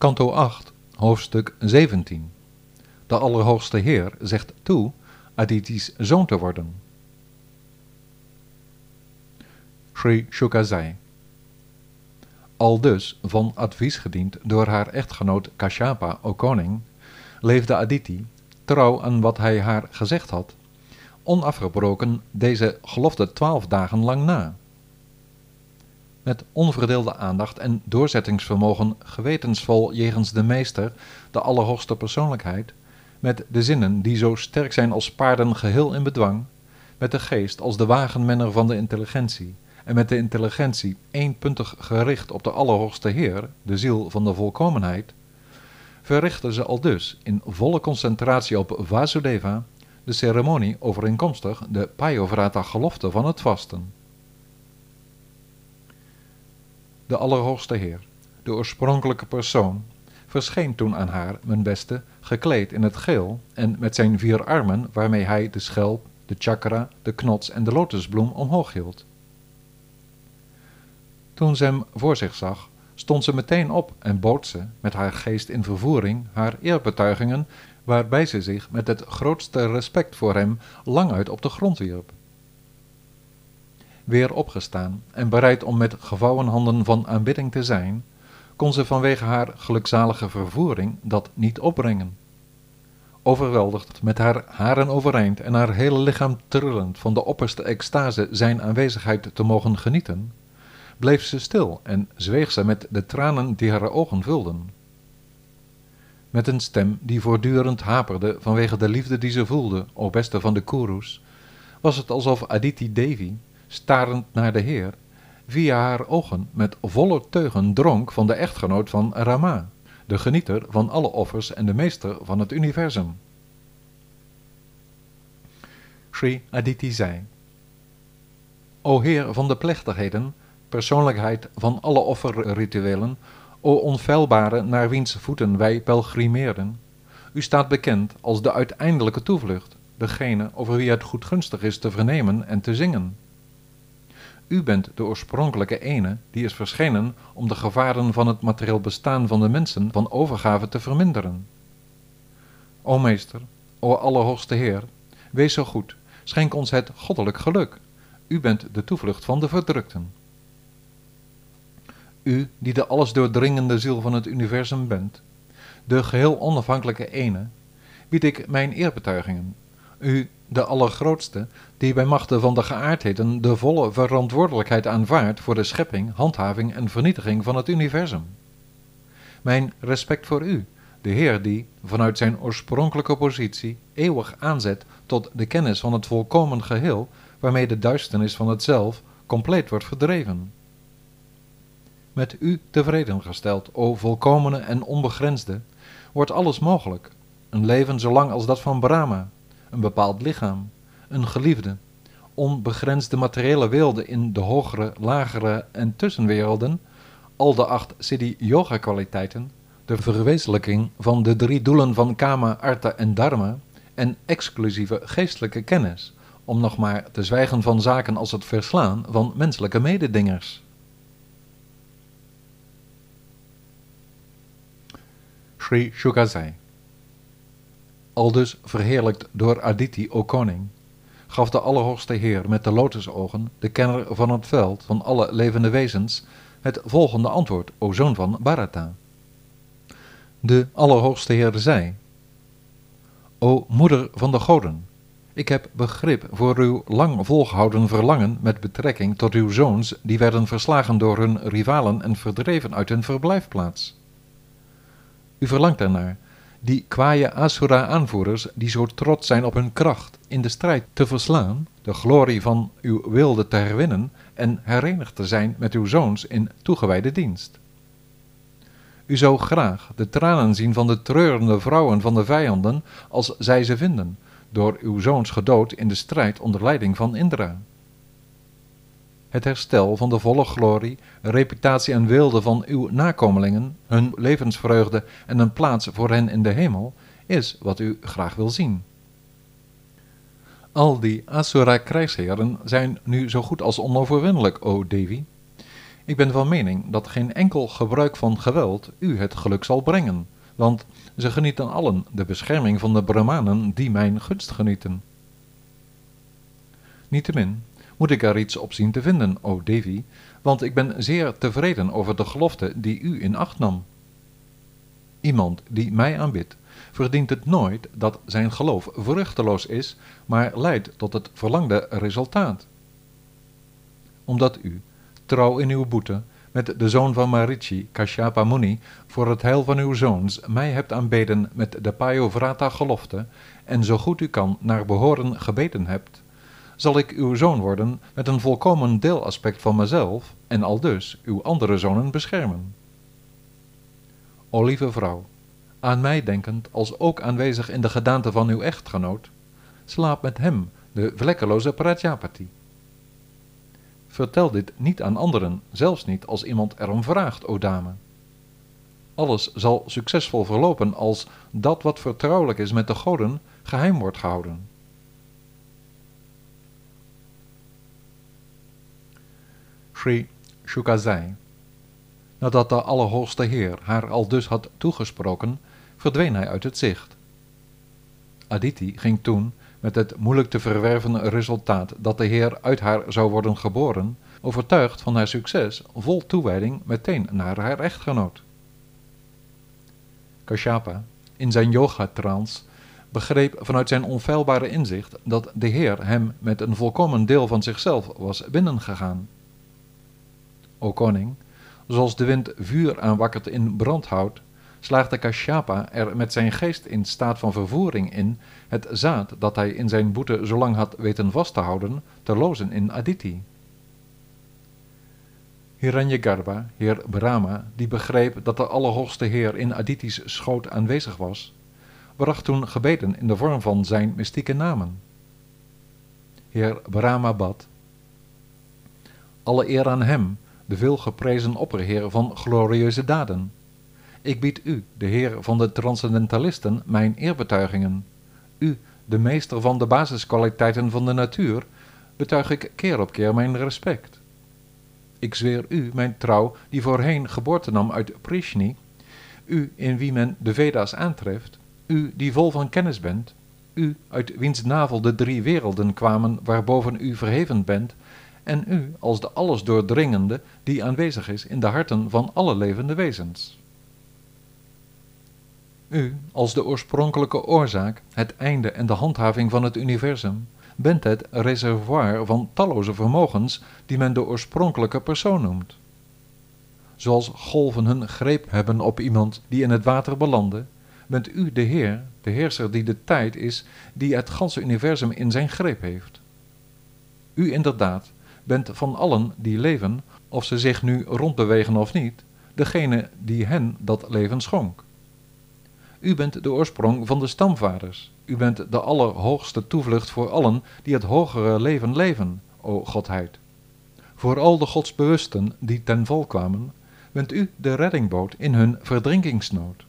Kanto 8, hoofdstuk 17. De Allerhoogste Heer zegt toe Aditi's zoon te worden. Sri Shukazai. Al dus van advies gediend door haar echtgenoot Kashyapa, o koning, leefde Aditi, trouw aan wat hij haar gezegd had, onafgebroken deze gelofte twaalf dagen lang na. Met onverdeelde aandacht en doorzettingsvermogen gewetensvol jegens de meester, de allerhoogste persoonlijkheid, met de zinnen die zo sterk zijn als paarden geheel in bedwang, met de geest als de wagenmenner van de intelligentie, en met de intelligentie eenpuntig gericht op de Allerhoogste Heer, de ziel van de volkomenheid, verrichten ze al dus in volle concentratie op Vasudeva de ceremonie overeenkomstig de Payovrata gelofte van het vasten. De Allerhoogste Heer, de oorspronkelijke persoon, verscheen toen aan haar, mijn beste, gekleed in het geel en met zijn vier armen waarmee hij de schelp, de chakra, de knots en de lotusbloem omhoog hield. Toen ze hem voor zich zag, stond ze meteen op en bood ze, met haar geest in vervoering, haar eerbetuigingen, waarbij ze zich met het grootste respect voor hem languit op de grond wierp. Weer opgestaan en bereid om met gevouwen handen van aanbidding te zijn, kon ze vanwege haar gelukzalige vervoering dat niet opbrengen. Overweldigd met haar haren overeind en haar hele lichaam trillend van de opperste extase zijn aanwezigheid te mogen genieten, bleef ze stil en zweeg ze met de tranen die haar ogen vulden. Met een stem die voortdurend haperde vanwege de liefde die ze voelde, o beste van de Kurus, was het alsof Aditi Devi, starend naar de Heer, via haar ogen met volle teugen dronk van de echtgenoot van Rama, de genieter van alle offers en de meester van het universum. Sri Aditi zei, O Heer van de plechtigheden, persoonlijkheid van alle offerrituelen, o onfeilbare naar wiens voeten wij pelgrimeerden, u staat bekend als de uiteindelijke toevlucht, degene over wie het goedgunstig is te vernemen en te zingen. U bent de oorspronkelijke ene die is verschenen om de gevaren van het materieel bestaan van de mensen van overgave te verminderen. O meester, o allerhoogste Heer, wees zo goed, schenk ons het goddelijk geluk. U bent de toevlucht van de verdrukten. U, die de alles doordringende ziel van het universum bent, de geheel onafhankelijke ene, bied ik mijn eerbetuigingen. U, de allergrootste, die bij machten van de geaardheden de volle verantwoordelijkheid aanvaardt voor de schepping, handhaving en vernietiging van het universum. Mijn respect voor u, de Heer die, vanuit zijn oorspronkelijke positie, eeuwig aanzet tot de kennis van het volkomen geheel, waarmee de duisternis van het zelf compleet wordt verdreven met u tevreden gesteld, o volkomene en onbegrensde, wordt alles mogelijk. Een leven zolang als dat van Brahma, een bepaald lichaam, een geliefde, onbegrensde materiële werelden in de hogere, lagere en tussenwerelden, al de acht siddhi-yoga-kwaliteiten, de verwezenlijking van de drie doelen van Kama, Artha en Dharma en exclusieve geestelijke kennis, om nog maar te zwijgen van zaken als het verslaan van menselijke mededingers. Sri Shukazai. Aldus verheerlijkt door Aditi, o koning, gaf de Allerhoogste Heer met de lotusogen, de kenner van het veld van alle levende wezens, het volgende antwoord, o zoon van Bharata. De Allerhoogste Heer zei, O moeder van de goden, ik heb begrip voor uw lang volgehouden verlangen met betrekking tot uw zoons die werden verslagen door hun rivalen en verdreven uit hun verblijfplaats. U verlangt ernaar, die kwaaie Asura-aanvoerders die zo trots zijn op hun kracht in de strijd te verslaan, de glorie van uw wilde te herwinnen en herenigd te zijn met uw zoons in toegewijde dienst. U zou graag de tranen zien van de treurende vrouwen van de vijanden als zij ze vinden, door uw zoons gedood in de strijd onder leiding van Indra het herstel van de volle glorie, reputatie en wilde van uw nakomelingen, hun levensvreugde en een plaats voor hen in de hemel, is wat u graag wil zien. Al die Asura-krijgsheren zijn nu zo goed als onoverwinnelijk, o Devi. Ik ben van mening dat geen enkel gebruik van geweld u het geluk zal brengen, want ze genieten allen de bescherming van de Brahmanen die mijn gunst genieten. Niettemin moet ik er iets op zien te vinden, o Devi, want ik ben zeer tevreden over de gelofte die u in acht nam. Iemand die mij aanbidt, verdient het nooit dat zijn geloof vruchteloos is, maar leidt tot het verlangde resultaat. Omdat u, trouw in uw boete, met de zoon van Marichi, Kashyapa Muni, voor het heil van uw zoons, mij hebt aanbeden met de Payovrata gelofte, en zo goed u kan naar behoren gebeten hebt, zal ik uw zoon worden met een volkomen deelaspect van mezelf, en aldus uw andere zonen beschermen. O lieve vrouw, aan mij denkend als ook aanwezig in de gedaante van uw echtgenoot, slaap met hem, de vlekkeloze Prajapati. Vertel dit niet aan anderen, zelfs niet als iemand erom vraagt, o dame. Alles zal succesvol verlopen als dat wat vertrouwelijk is met de goden geheim wordt gehouden. Sri Nadat de Allerhoogste Heer haar al dus had toegesproken, verdween hij uit het zicht. Aditi ging toen, met het moeilijk te verwerven resultaat dat de Heer uit haar zou worden geboren, overtuigd van haar succes, vol toewijding meteen naar haar echtgenoot. Kashyapa, in zijn yoga-trance, begreep vanuit zijn onfeilbare inzicht dat de Heer hem met een volkomen deel van zichzelf was binnengegaan. O koning, zoals de wind vuur aanwakkert in brandhout, slaagde Kashyapa er met zijn geest in staat van vervoering in het zaad dat hij in zijn boete zo lang had weten vast te houden, te lozen in Aditi. Hiranyagarbha, heer Brahma, die begreep dat de Allerhoogste Heer in Aditi's schoot aanwezig was, bracht toen gebeden in de vorm van zijn mystieke namen. Heer Brahma bad, alle eer aan hem, de veelgeprezen opperheer van glorieuze daden. Ik bied u, de Heer van de transcendentalisten, mijn eerbetuigingen. U, de meester van de basiskwaliteiten van de natuur, betuig ik keer op keer mijn respect. Ik zweer u mijn trouw, die voorheen geboorte nam uit Prishni, u in wie men de Veda's aantreft, u die vol van kennis bent, u uit wiens navel de drie werelden kwamen waarboven u verheven bent, en u als de alles doordringende die aanwezig is in de harten van alle levende wezens. U, als de oorspronkelijke oorzaak, het einde en de handhaving van het universum, bent het reservoir van talloze vermogens die men de oorspronkelijke persoon noemt. Zoals golven hun greep hebben op iemand die in het water belandde, bent u de Heer, de heerser die de tijd is, die het ganse universum in zijn greep heeft. U inderdaad bent van allen die leven, of ze zich nu rondbewegen of niet, degene die hen dat leven schonk. U bent de oorsprong van de stamvaders. U bent de allerhoogste toevlucht voor allen die het hogere leven leven, o Godheid. Voor al de godsbewusten die ten val kwamen, bent u de reddingboot in hun verdrinkingsnood.